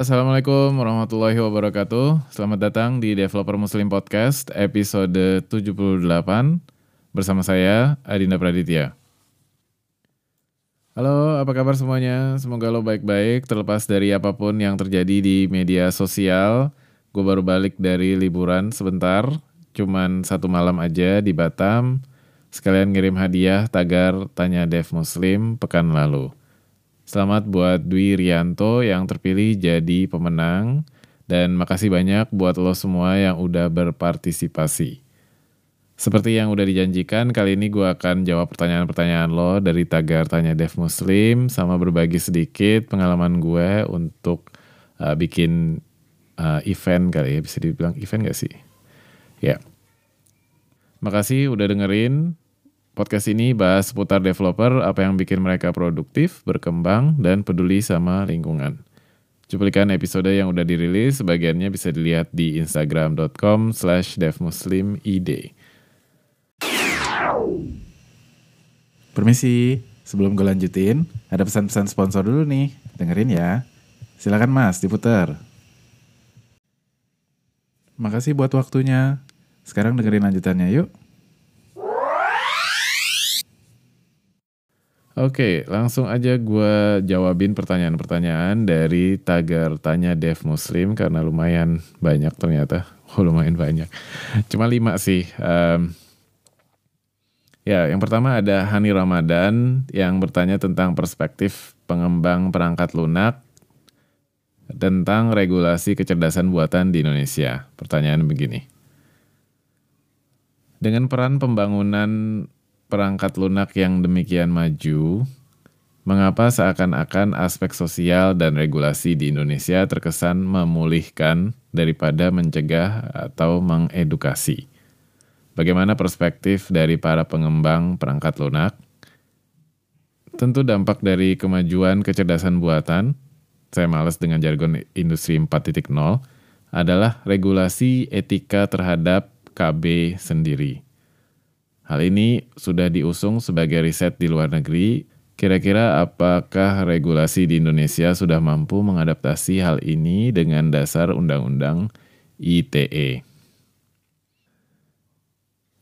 Assalamualaikum warahmatullahi wabarakatuh. Selamat datang di Developer Muslim Podcast episode 78 bersama saya Adinda Praditya. Halo, apa kabar semuanya? Semoga lo baik-baik terlepas dari apa pun yang terjadi di media sosial. Gue baru balik dari liburan sebentar, cuman satu malam aja di Batam. Sekalian ngirim hadiah tagar Tanya Dev Muslim pekan lalu. Selamat buat Dwi Rianto yang terpilih jadi pemenang. Dan makasih banyak buat lo semua yang udah berpartisipasi. Seperti yang udah dijanjikan, kali ini gue akan jawab pertanyaan-pertanyaan lo dari tagar Tanya Dev Muslim sama berbagi sedikit pengalaman gue untuk uh, bikin uh, event kali ya, bisa dibilang event gak sih? Ya. Makasih udah dengerin. Podcast ini bahas seputar developer, apa yang bikin mereka produktif, berkembang, dan peduli sama lingkungan. Cuplikan episode yang udah dirilis, sebagiannya bisa dilihat di instagram.com slash devmuslimid. Permisi, sebelum gue lanjutin, ada pesan-pesan sponsor dulu nih. Dengerin ya. Silakan mas, diputar. Makasih buat waktunya. Sekarang dengerin lanjutannya yuk. Oke, langsung aja gue jawabin pertanyaan-pertanyaan dari tagar Tanya Dev Muslim karena lumayan banyak ternyata. Oh lumayan banyak. Cuma lima sih. Um, ya, yang pertama ada Hani Ramadan yang bertanya tentang perspektif pengembang perangkat lunak tentang regulasi kecerdasan buatan di Indonesia. Pertanyaan begini. Dengan peran pembangunan perangkat lunak yang demikian maju, mengapa seakan-akan aspek sosial dan regulasi di Indonesia terkesan memulihkan daripada mencegah atau mengedukasi? Bagaimana perspektif dari para pengembang perangkat lunak? Tentu dampak dari kemajuan kecerdasan buatan, saya males dengan jargon industri 4.0, adalah regulasi etika terhadap KB sendiri Hal ini sudah diusung sebagai riset di luar negeri. Kira-kira apakah regulasi di Indonesia sudah mampu mengadaptasi hal ini dengan dasar Undang-Undang ITE?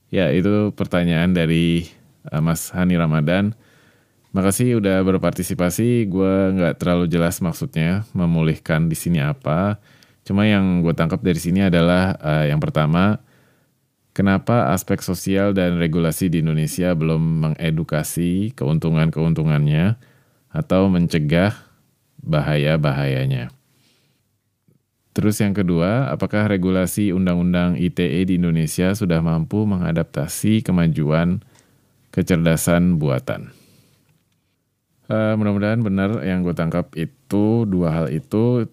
Ya, itu pertanyaan dari uh, Mas Hani Ramadan. Makasih udah berpartisipasi. Gue nggak terlalu jelas maksudnya memulihkan di sini apa. Cuma yang gue tangkap dari sini adalah uh, yang pertama, Kenapa aspek sosial dan regulasi di Indonesia belum mengedukasi keuntungan-keuntungannya atau mencegah bahaya-bahayanya? Terus yang kedua, apakah regulasi Undang-Undang ITE di Indonesia sudah mampu mengadaptasi kemajuan kecerdasan buatan? Uh, mudah-mudahan benar yang gue tangkap itu dua hal itu.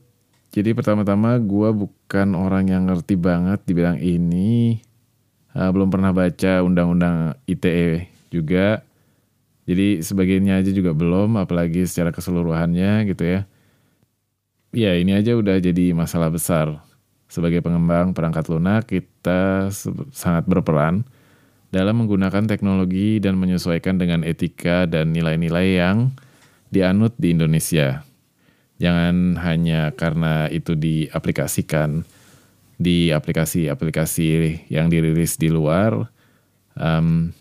Jadi pertama-tama gue bukan orang yang ngerti banget dibilang ini uh, belum pernah baca undang-undang ITE juga. Jadi sebagiannya aja juga belum, apalagi secara keseluruhannya gitu ya. Ya ini aja udah jadi masalah besar. Sebagai pengembang perangkat lunak, kita sangat berperan dalam menggunakan teknologi dan menyesuaikan dengan etika dan nilai-nilai yang dianut di Indonesia. Jangan hanya karena itu diaplikasikan di aplikasi-aplikasi yang dirilis di luar. Um,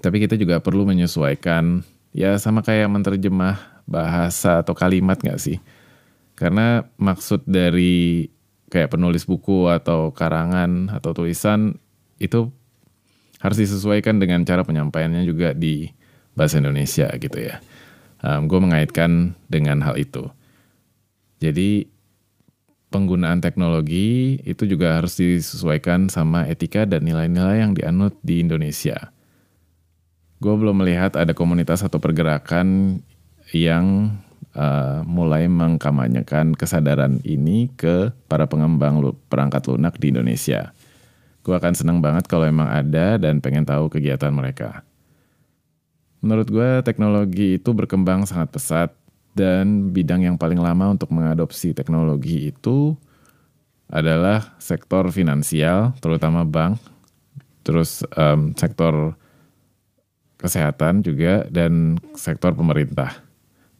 tapi kita juga perlu menyesuaikan, ya sama kayak menerjemah bahasa atau kalimat nggak sih? Karena maksud dari kayak penulis buku atau karangan atau tulisan itu harus disesuaikan dengan cara penyampaiannya juga di bahasa Indonesia gitu ya. Um, gue mengaitkan dengan hal itu. Jadi penggunaan teknologi itu juga harus disesuaikan sama etika dan nilai-nilai yang dianut di Indonesia. Gue belum melihat ada komunitas atau pergerakan yang uh, mulai mengkampanyekan kesadaran ini ke para pengembang perangkat lunak di Indonesia. Gue akan senang banget kalau emang ada dan pengen tahu kegiatan mereka. Menurut gue teknologi itu berkembang sangat pesat dan bidang yang paling lama untuk mengadopsi teknologi itu adalah sektor finansial, terutama bank, terus um, sektor kesehatan juga, dan sektor pemerintah,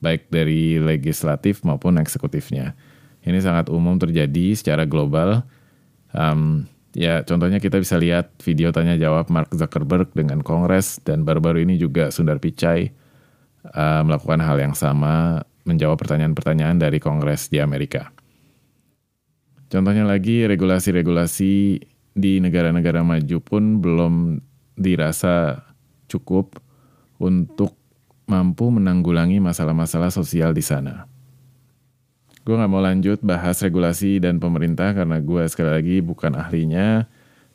baik dari legislatif maupun eksekutifnya. Ini sangat umum terjadi secara global. Um, ya contohnya kita bisa lihat video tanya jawab Mark Zuckerberg dengan Kongres dan baru-baru ini juga Sundar Pichai uh, melakukan hal yang sama menjawab pertanyaan-pertanyaan dari Kongres di Amerika. Contohnya lagi regulasi-regulasi di negara-negara maju pun belum dirasa cukup untuk mampu menanggulangi masalah-masalah sosial di sana. Gue gak mau lanjut bahas regulasi dan pemerintah karena gue sekali lagi bukan ahlinya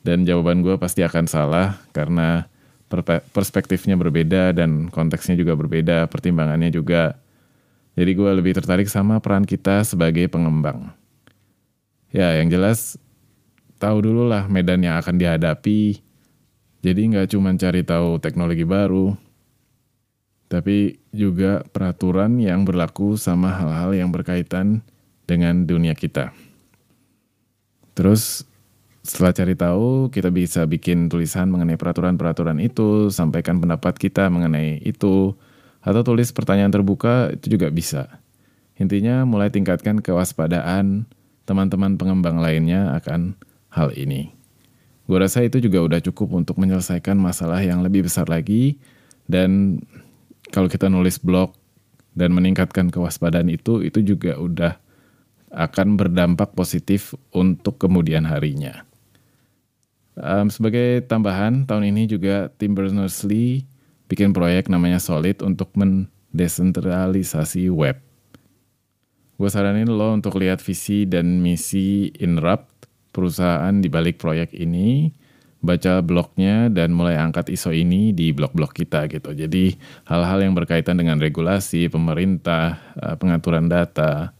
dan jawaban gue pasti akan salah karena perspektifnya berbeda dan konteksnya juga berbeda, pertimbangannya juga. Jadi gue lebih tertarik sama peran kita sebagai pengembang. Ya, yang jelas tahu dulu lah medan yang akan dihadapi. Jadi nggak cuma cari tahu teknologi baru, tapi juga peraturan yang berlaku sama hal-hal yang berkaitan dengan dunia kita. Terus setelah cari tahu, kita bisa bikin tulisan mengenai peraturan-peraturan itu, sampaikan pendapat kita mengenai itu, atau tulis pertanyaan terbuka itu juga bisa. Intinya mulai tingkatkan kewaspadaan, teman-teman pengembang lainnya akan hal ini. Gue rasa itu juga udah cukup untuk menyelesaikan masalah yang lebih besar lagi dan kalau kita nulis blog dan meningkatkan kewaspadaan itu, itu juga udah akan berdampak positif untuk kemudian harinya. Um, sebagai tambahan, tahun ini juga tim Berners-Lee bikin proyek namanya Solid untuk mendesentralisasi web. Gue saranin lo untuk lihat visi dan misi Inrupt, perusahaan di balik proyek ini, baca blognya dan mulai angkat iso ini di blog-blog kita gitu. Jadi hal-hal yang berkaitan dengan regulasi, pemerintah, eh, pengaturan data.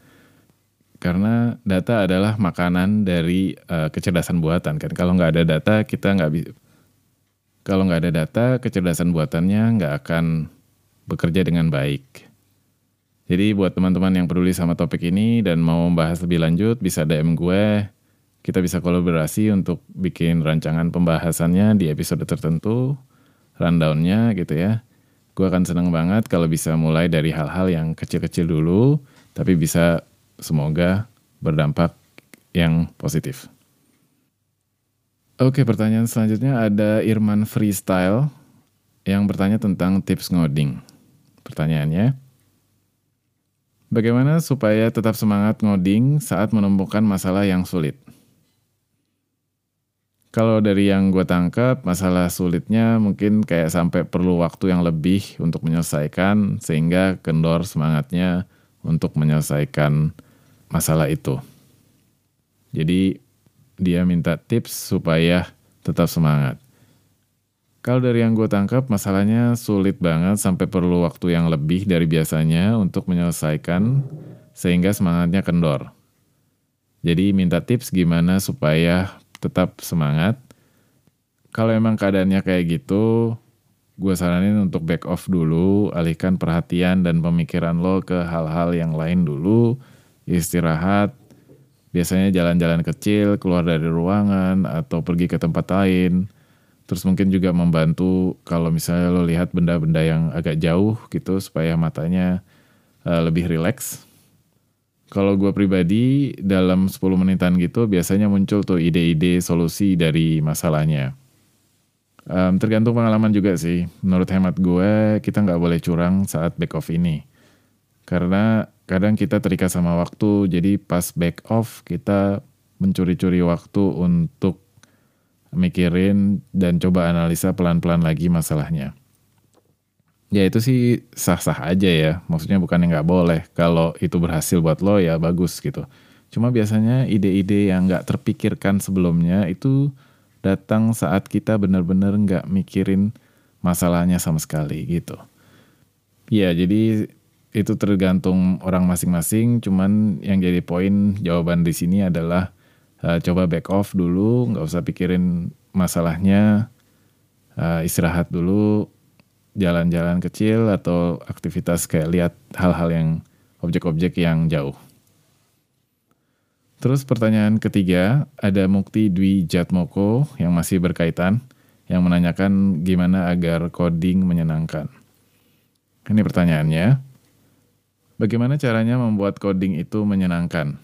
Karena data adalah makanan dari uh, kecerdasan buatan kan. Kalau nggak ada data kita nggak bisa. Kalau nggak ada data, kecerdasan buatannya nggak akan bekerja dengan baik. Jadi buat teman-teman yang peduli sama topik ini dan mau membahas lebih lanjut bisa DM gue. Kita bisa kolaborasi untuk bikin rancangan pembahasannya di episode tertentu, rundownnya gitu ya. Gue akan seneng banget kalau bisa mulai dari hal-hal yang kecil-kecil dulu, tapi bisa semoga berdampak yang positif. Oke, pertanyaan selanjutnya ada Irman Freestyle yang bertanya tentang tips ngoding. Pertanyaannya, Bagaimana supaya tetap semangat ngoding saat menemukan masalah yang sulit? Kalau dari yang gue tangkap, masalah sulitnya mungkin kayak sampai perlu waktu yang lebih untuk menyelesaikan, sehingga kendor semangatnya untuk menyelesaikan masalah itu. Jadi dia minta tips supaya tetap semangat. Kalau dari yang gue tangkap, masalahnya sulit banget sampai perlu waktu yang lebih dari biasanya untuk menyelesaikan, sehingga semangatnya kendor. Jadi minta tips gimana supaya tetap semangat. Kalau emang keadaannya kayak gitu, gue saranin untuk back off dulu, alihkan perhatian dan pemikiran lo ke hal-hal yang lain dulu, istirahat, biasanya jalan-jalan kecil, keluar dari ruangan, atau pergi ke tempat lain, Terus mungkin juga membantu kalau misalnya lo lihat benda-benda yang agak jauh gitu supaya matanya uh, lebih rileks. Kalau gue pribadi dalam 10 menitan gitu biasanya muncul tuh ide-ide solusi dari masalahnya. Um, tergantung pengalaman juga sih. Menurut hemat gue kita nggak boleh curang saat back off ini. Karena kadang kita terikat sama waktu jadi pas back off kita mencuri-curi waktu untuk mikirin dan coba analisa pelan-pelan lagi masalahnya. Ya itu sih sah-sah aja ya, maksudnya bukan yang nggak boleh. Kalau itu berhasil buat lo ya bagus gitu. Cuma biasanya ide-ide yang nggak terpikirkan sebelumnya itu datang saat kita benar-benar nggak mikirin masalahnya sama sekali gitu. Ya jadi itu tergantung orang masing-masing. Cuman yang jadi poin jawaban di sini adalah uh, coba back off dulu, nggak usah pikirin masalahnya, uh, istirahat dulu, jalan-jalan kecil atau aktivitas kayak lihat hal-hal yang objek-objek yang jauh. Terus pertanyaan ketiga, ada Mukti Dwi Jatmoko yang masih berkaitan, yang menanyakan gimana agar coding menyenangkan. Ini pertanyaannya, bagaimana caranya membuat coding itu menyenangkan?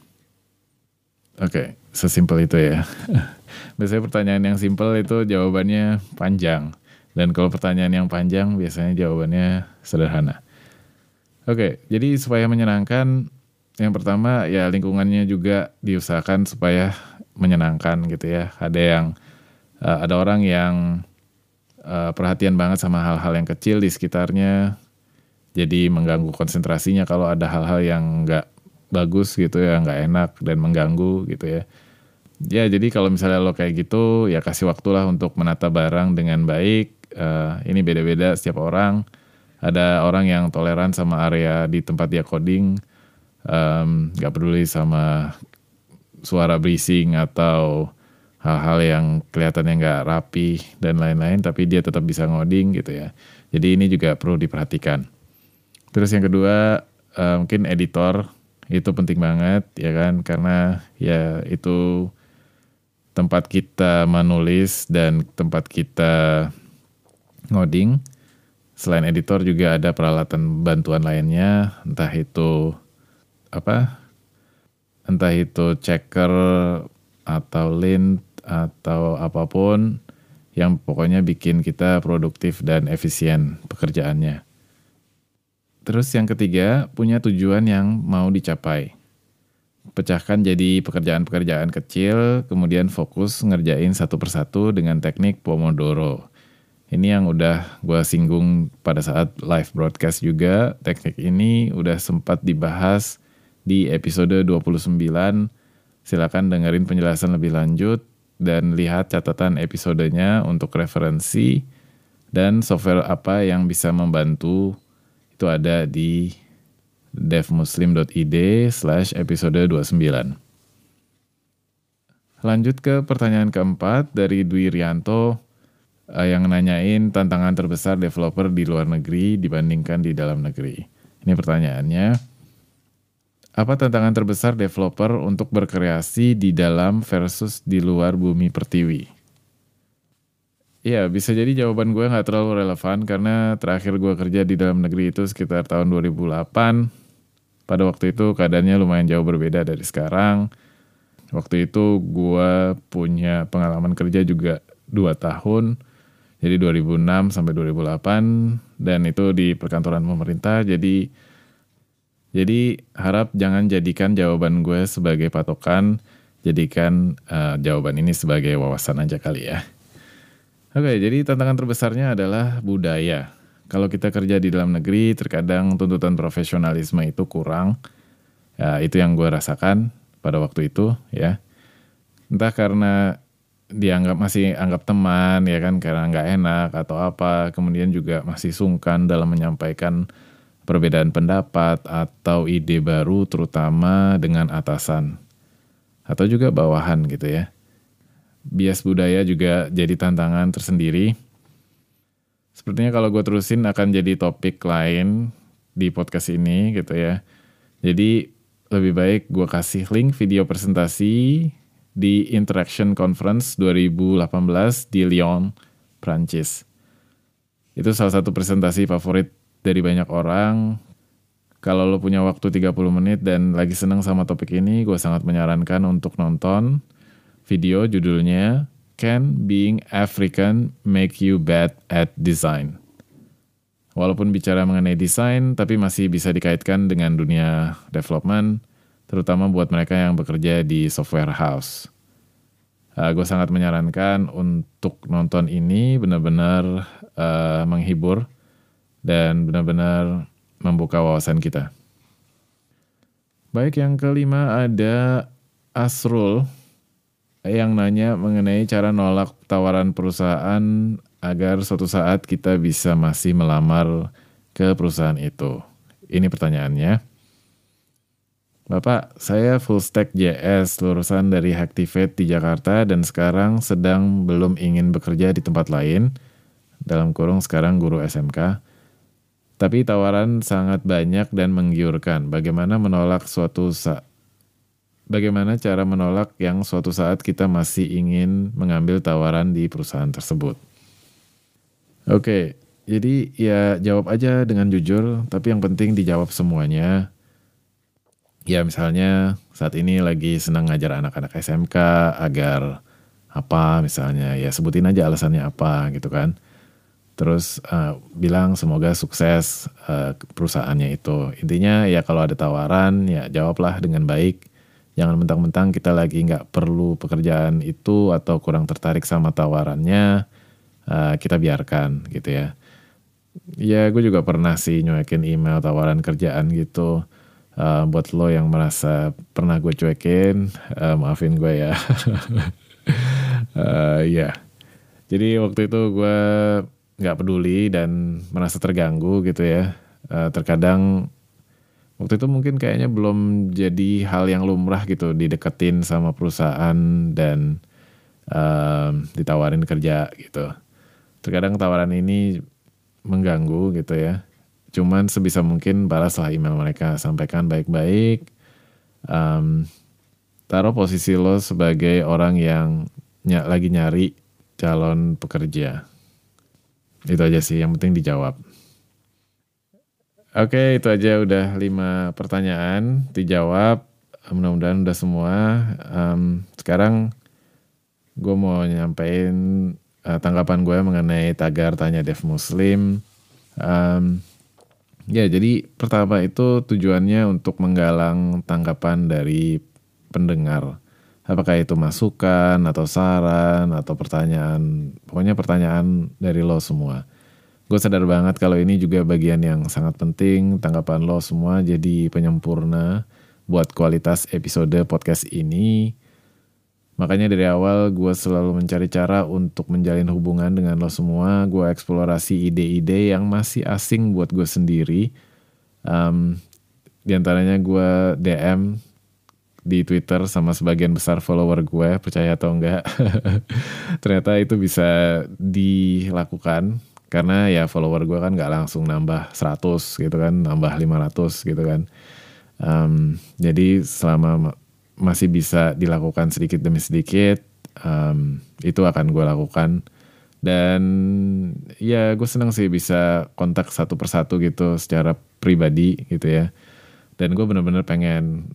Oke, sesimpel itu ya. biasanya pertanyaan yang simpel itu jawabannya panjang. Dan kalau pertanyaan yang panjang biasanya jawabannya sederhana. Oke, jadi supaya menyenangkan, yang pertama ya lingkungannya juga diusahakan supaya menyenangkan gitu ya. Ada yang uh, ada orang yang uh, perhatian banget sama hal-hal yang kecil di sekitarnya, jadi mengganggu konsentrasinya kalau ada hal-hal yang nggak bagus gitu ya, nggak enak dan mengganggu gitu ya. Ya jadi kalau misalnya lo kayak gitu ya kasih waktulah untuk menata barang dengan baik. Uh, ini beda-beda setiap orang. Ada orang yang toleran sama area di tempat dia coding, nggak um, peduli sama suara breezing atau hal-hal yang kelihatannya nggak rapi dan lain-lain, tapi dia tetap bisa ngoding gitu ya. Jadi ini juga perlu diperhatikan. Terus yang kedua uh, mungkin editor itu penting banget ya kan karena ya itu tempat kita menulis dan tempat kita ngoding. Selain editor juga ada peralatan bantuan lainnya, entah itu apa? Entah itu checker atau lint atau apa pun yang pokoknya bikin kita produktif dan efisien pekerjaannya. Terus yang ketiga, punya tujuan yang mau dicapai. Pecahkan jadi pekerjaan-pekerjaan kecil, kemudian fokus ngerjain satu persatu dengan teknik Pomodoro. Ini yang udah gue singgung pada saat live broadcast juga. Teknik ini udah sempat dibahas di episode 29. Silakan dengerin penjelasan lebih lanjut dan lihat catatan episodenya untuk referensi dan software apa yang bisa membantu itu ada di devmuslim.id slash episode 29. Lanjut ke pertanyaan keempat dari Dwi Rianto eh, yang nanyain tantangan terbesar developer di luar negeri dibandingkan di dalam negeri. Ini pertanyaannya. Apa tantangan terbesar developer untuk berkreasi di dalam versus di luar bumi pertiwi? Ya, bisa jadi jawaban gue nggak terlalu relevan karena terakhir gue kerja di dalam negeri itu sekitar tahun 2008. Pada waktu itu keadaannya lumayan jauh berbeda dari sekarang. Waktu itu gue punya pengalaman kerja juga 2 tahun. Jadi 2006 sampai 2008 dan itu di perkantoran pemerintah. Jadi jadi harap jangan jadikan jawaban gue sebagai patokan, jadikan uh, jawaban ini sebagai wawasan aja kali ya. Oke, jadi tantangan terbesarnya adalah budaya. Kalau kita kerja di dalam negeri, terkadang tuntutan profesionalisme itu kurang. Ya, itu yang gue rasakan pada waktu itu ya. Entah karena dianggap masih anggap teman ya kan karena nggak enak atau apa, kemudian juga masih sungkan dalam menyampaikan perbedaan pendapat atau ide baru terutama dengan atasan atau juga bawahan gitu ya. Bias budaya juga jadi tantangan tersendiri. Sepertinya kalau gue terusin akan jadi topik lain di podcast ini gitu ya. Jadi lebih baik gue kasih link video presentasi di Interaction Conference 2018 di Lyon, Prancis. Itu salah satu presentasi favorit dari banyak orang. Kalau lo punya waktu 30 menit dan lagi seneng sama topik ini, gue sangat menyarankan untuk nonton video judulnya Can Being African Make You Bad at Design? Walaupun bicara mengenai desain, tapi masih bisa dikaitkan dengan dunia development, terutama buat mereka yang bekerja di software house. Uh, gue sangat menyarankan untuk nonton ini benar-benar uh, menghibur dan benar-benar membuka wawasan kita. Baik, yang kelima ada Asrul yang nanya mengenai cara nolak tawaran perusahaan agar suatu saat kita bisa masih melamar ke perusahaan itu. Ini pertanyaannya. Bapak, saya full stack JS lulusan dari Hacktivate di Jakarta dan sekarang sedang belum ingin bekerja di tempat lain. Dalam kurung sekarang guru SMK tapi tawaran sangat banyak dan menggiurkan. Bagaimana menolak suatu saat Bagaimana cara menolak yang suatu saat kita masih ingin mengambil tawaran di perusahaan tersebut? Oke, jadi ya jawab aja dengan jujur, tapi yang penting dijawab semuanya. ya misalnya saat ini lagi senang ngajar anak-anak SMK agar apa misalnya ya sebutin aja alasannya apa gitu kan terus uh, bilang semoga sukses uh, perusahaannya itu intinya ya kalau ada tawaran ya jawablah dengan baik jangan mentang-mentang kita lagi nggak perlu pekerjaan itu atau kurang tertarik sama tawarannya uh, kita biarkan gitu ya. Ya gue juga pernah sih nyuekin email tawaran kerjaan gitu uh, buat lo yang merasa pernah gue cuekin uh, maafin gue ya. Uh, ya jadi waktu itu gue nggak peduli dan merasa terganggu gitu ya. Uh, terkadang waktu itu mungkin kayaknya belum jadi hal yang lumrah gitu dideketin sama perusahaan dan uh, ditawarin kerja gitu terkadang tawaran ini mengganggu gitu ya cuman sebisa mungkin balaslah email mereka sampaikan baik-baik um, taruh posisi lo sebagai orang yang ny lagi nyari calon pekerja. Itu aja sih, yang penting dijawab. Oke, itu aja udah lima pertanyaan dijawab. Mudah-mudahan udah semua. Um, sekarang gue mau nyampein uh, tanggapan gue mengenai tagar tanya Dev Muslim. Um, ya, jadi pertama itu tujuannya untuk menggalang tanggapan dari pendengar apakah itu masukan atau saran atau pertanyaan pokoknya pertanyaan dari lo semua gue sadar banget kalau ini juga bagian yang sangat penting tanggapan lo semua jadi penyempurna buat kualitas episode podcast ini. Makanya dari awal gue selalu mencari cara untuk menjalin hubungan dengan lo semua. Gue eksplorasi ide-ide yang masih asing buat gue sendiri. Um, di antaranya gue DM di Twitter sama sebagian besar follower gue percaya atau enggak. Ternyata itu bisa dilakukan karena ya follower gue kan nggak langsung nambah 100 gitu kan nambah 500 gitu kan. Um, jadi selama masih bisa dilakukan sedikit demi sedikit um, itu akan gue lakukan. Dan ya gue seneng sih bisa kontak satu persatu gitu secara pribadi gitu ya. Dan gue bener-bener pengen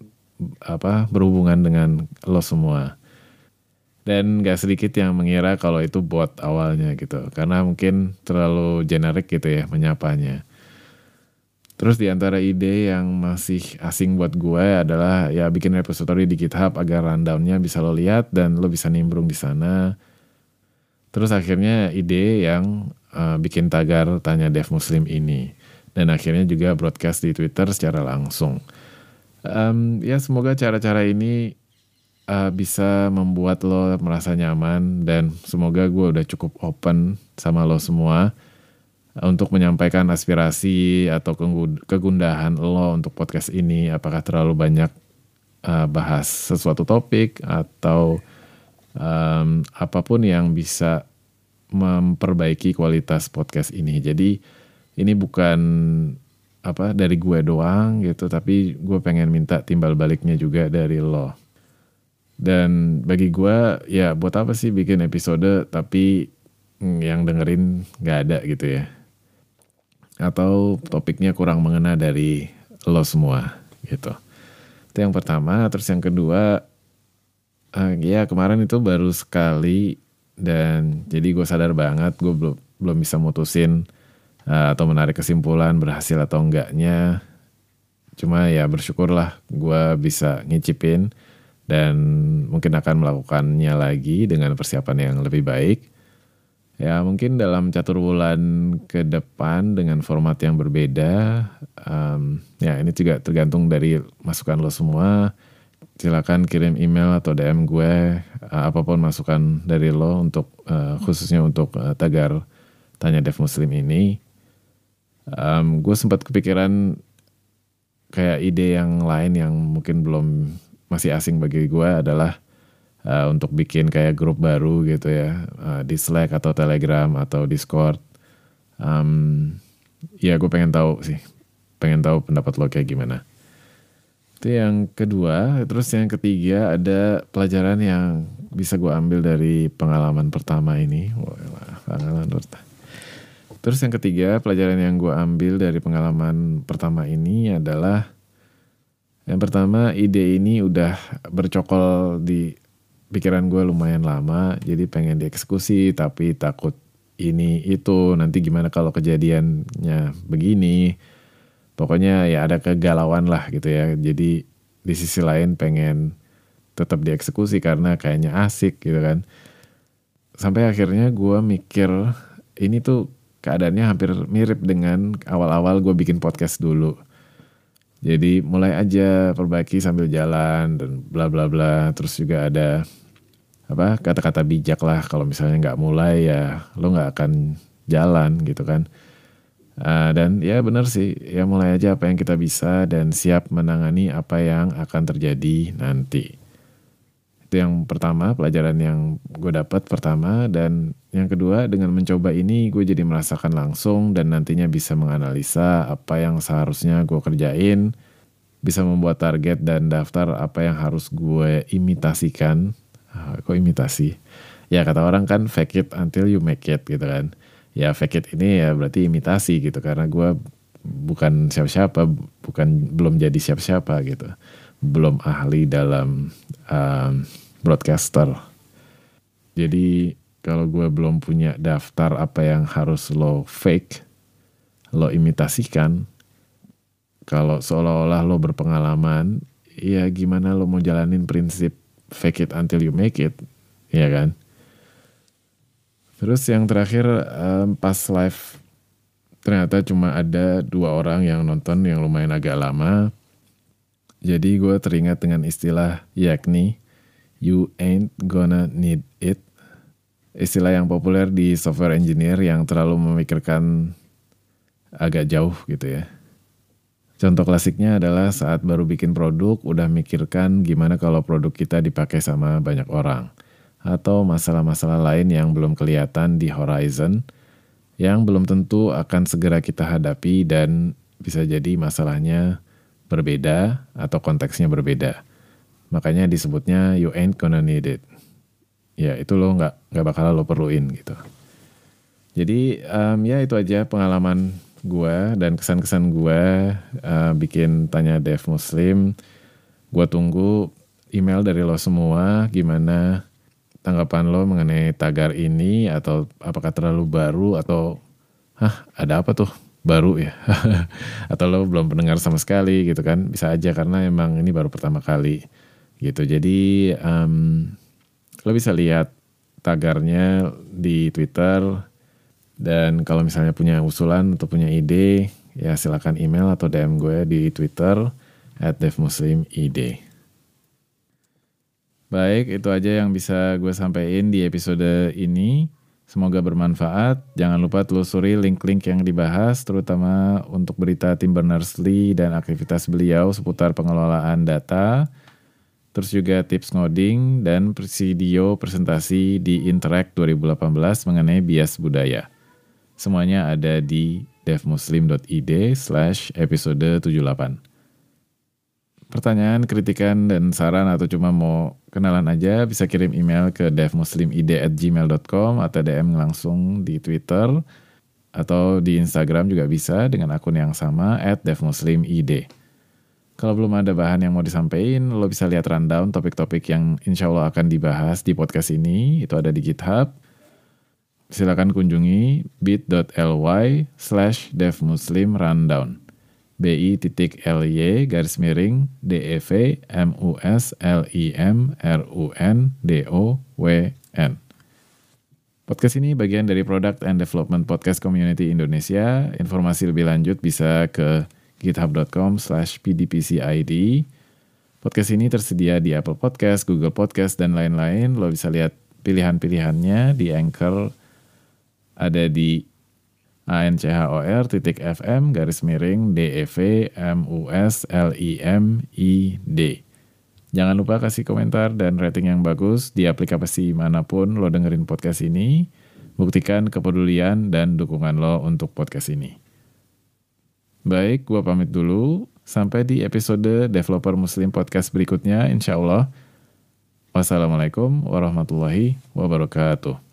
apa berhubungan dengan lo semua dan gak sedikit yang mengira kalau itu bot awalnya gitu. Karena mungkin terlalu generik gitu ya menyapanya. Terus di antara ide yang masih asing buat gue adalah ya bikin repository di GitHub agar rundownnya bisa lo lihat dan lo bisa nimbrung di sana. Terus akhirnya ide yang uh, bikin tagar tanya dev muslim ini. Dan akhirnya juga broadcast di Twitter secara langsung. Um, ya semoga cara-cara ini uh, bisa membuat lo merasa nyaman dan semoga gue udah cukup open sama lo semua untuk menyampaikan aspirasi atau kegundahan lo untuk podcast ini. Apakah terlalu banyak uh, bahas sesuatu topik atau um, apa pun yang bisa memperbaiki kualitas podcast ini. Jadi ini bukan apa dari gue doang gitu tapi gue pengen minta timbal baliknya juga dari lo dan bagi gue ya buat apa sih bikin episode tapi yang dengerin nggak ada gitu ya? Atau topiknya kurang mengena dari lo semua gitu. Itu yang pertama. Terus yang kedua uh, ya kemarin itu baru sekali dan jadi gue sadar banget gue belum belum bisa mutusin uh, atau menarik kesimpulan berhasil atau enggaknya. Cuma ya bersyukurlah gue bisa ngicipin dan mungkin akan melakukannya lagi dengan persiapan yang lebih baik. Ya mungkin dalam catur bulan ke depan dengan format yang berbeda. Um, ya ini juga tergantung dari masukan lo semua. Silakan kirim email atau DM gue uh, apa pun masukan dari lo untuk uh, khususnya untuk uh, tagar tanya Dev Muslim ini um, gue sempat kepikiran kayak ide yang lain yang mungkin belum masih asing bagi gue adalah uh, untuk bikin kayak grup baru gitu ya uh, di Slack atau Telegram atau Discord. Um, ya gue pengen tahu sih, pengen tahu pendapat lo kayak gimana. Itu yang kedua, terus yang ketiga ada pelajaran yang bisa gue ambil dari pengalaman pertama ini. Pengalaman pertama Terus yang ketiga, pelajaran yang gue ambil dari pengalaman pertama ini adalah Yang pertama ide ini udah bercokol di pikiran gue lumayan lama, jadi pengen dieksekusi tapi takut ini itu nanti gimana kalau kejadiannya begini. Pokoknya ya ada kegalauan lah gitu ya. Jadi di sisi lain pengen tetap dieksekusi karena kayaknya asik gitu kan. Sampai akhirnya gue mikir ini tuh keadaannya hampir mirip dengan awal-awal gue bikin podcast dulu jadi mulai aja perbaiki sambil jalan dan bla bla bla. Terus juga ada apa kata-kata bijak lah kalau misalnya nggak mulai ya lo nggak akan jalan gitu kan. Uh, dan ya benar sih ya mulai aja apa yang kita bisa dan siap menangani apa yang akan terjadi nanti. Itu yang pertama, pelajaran yang gue dapat pertama. Dan yang kedua, dengan mencoba ini gue jadi merasakan langsung dan nantinya bisa menganalisa apa yang seharusnya gue kerjain. Bisa membuat target dan daftar apa yang harus gue imitasikan. Ah, kok imitasi? Ya kata orang kan fake it until you make it gitu kan. Ya fake it ini ya berarti imitasi gitu. Karena gue bukan siapa-siapa, bukan belum jadi siapa-siapa gitu belum ahli dalam um, broadcaster. Jadi kalau gue belum punya daftar apa yang harus lo fake, lo imitasikan, kalau seolah-olah lo berpengalaman, ya gimana lo mau jalanin prinsip fake it until you make it, ya kan? Terus yang terakhir um, pas live ternyata cuma ada dua orang yang nonton yang lumayan agak lama jadi gue teringat dengan istilah yakni you ain't gonna need it. Istilah yang populer di software engineer yang terlalu memikirkan agak jauh gitu ya. Contoh klasiknya adalah saat baru bikin produk, udah mikirkan gimana kalau produk kita dipakai sama banyak orang. Atau masalah-masalah lain yang belum kelihatan di horizon, yang belum tentu akan segera kita hadapi dan bisa jadi masalahnya berbeda atau konteksnya berbeda. Makanya disebutnya you ain't gonna need it. Ya itu lo nggak nggak bakal lo perluin gitu. Jadi um, ya itu aja pengalaman gue dan kesan-kesan gue uh, bikin tanya Dev Muslim. Gue tunggu email dari lo semua gimana tanggapan lo mengenai tagar ini atau apakah terlalu baru atau hah ada apa tuh baru ya atau lo belum pendengar sama sekali gitu kan bisa aja karena emang ini baru pertama kali gitu jadi um, lo bisa lihat tagarnya di Twitter dan kalau misalnya punya usulan atau punya ide ya silakan email atau DM gue di Twitter at devmuslimid. Baik, itu aja yang bisa gue sampaikan di episode ini. Semoga bermanfaat. Jangan lupa telusuri link-link yang dibahas, terutama untuk berita Tim Berners-Lee dan aktivitas beliau seputar pengelolaan data, terus juga tips ngoding dan video presentasi di Interact 2018 mengenai bias budaya. Semuanya ada di devmuslim.id slash episode 78 pertanyaan, kritikan, dan saran atau cuma mau kenalan aja bisa kirim email ke devmuslimid@gmail.com atau DM langsung di Twitter atau di Instagram juga bisa dengan akun yang sama @devmuslimid. Kalau belum ada bahan yang mau disampaikan, lo bisa lihat rundown topik-topik yang insya Allah akan dibahas di podcast ini. Itu ada di GitHub. Silakan kunjungi bit.ly slash devmuslimrundown bi.ly garis miring DEV MUS LIM RUN DOWN. Podcast ini bagian dari Product and Development Podcast Community Indonesia. Informasi lebih lanjut bisa ke github.com slash pdpcid. Podcast ini tersedia di Apple Podcast, Google Podcast, dan lain-lain. Lo bisa lihat pilihan-pilihannya di Anchor, ada di anchor titik fm garis miring dev mus lim id. Jangan lupa kasih komentar dan rating yang bagus di aplikasi mana pun lo dengerin podcast ini. Buktikan kepedulian dan dukungan lo untuk podcast ini. Baik, gua pamit dulu. Sampai di episode Developer Muslim Podcast berikutnya, insya Allah. Wassalamualaikum warahmatullahi wabarakatuh.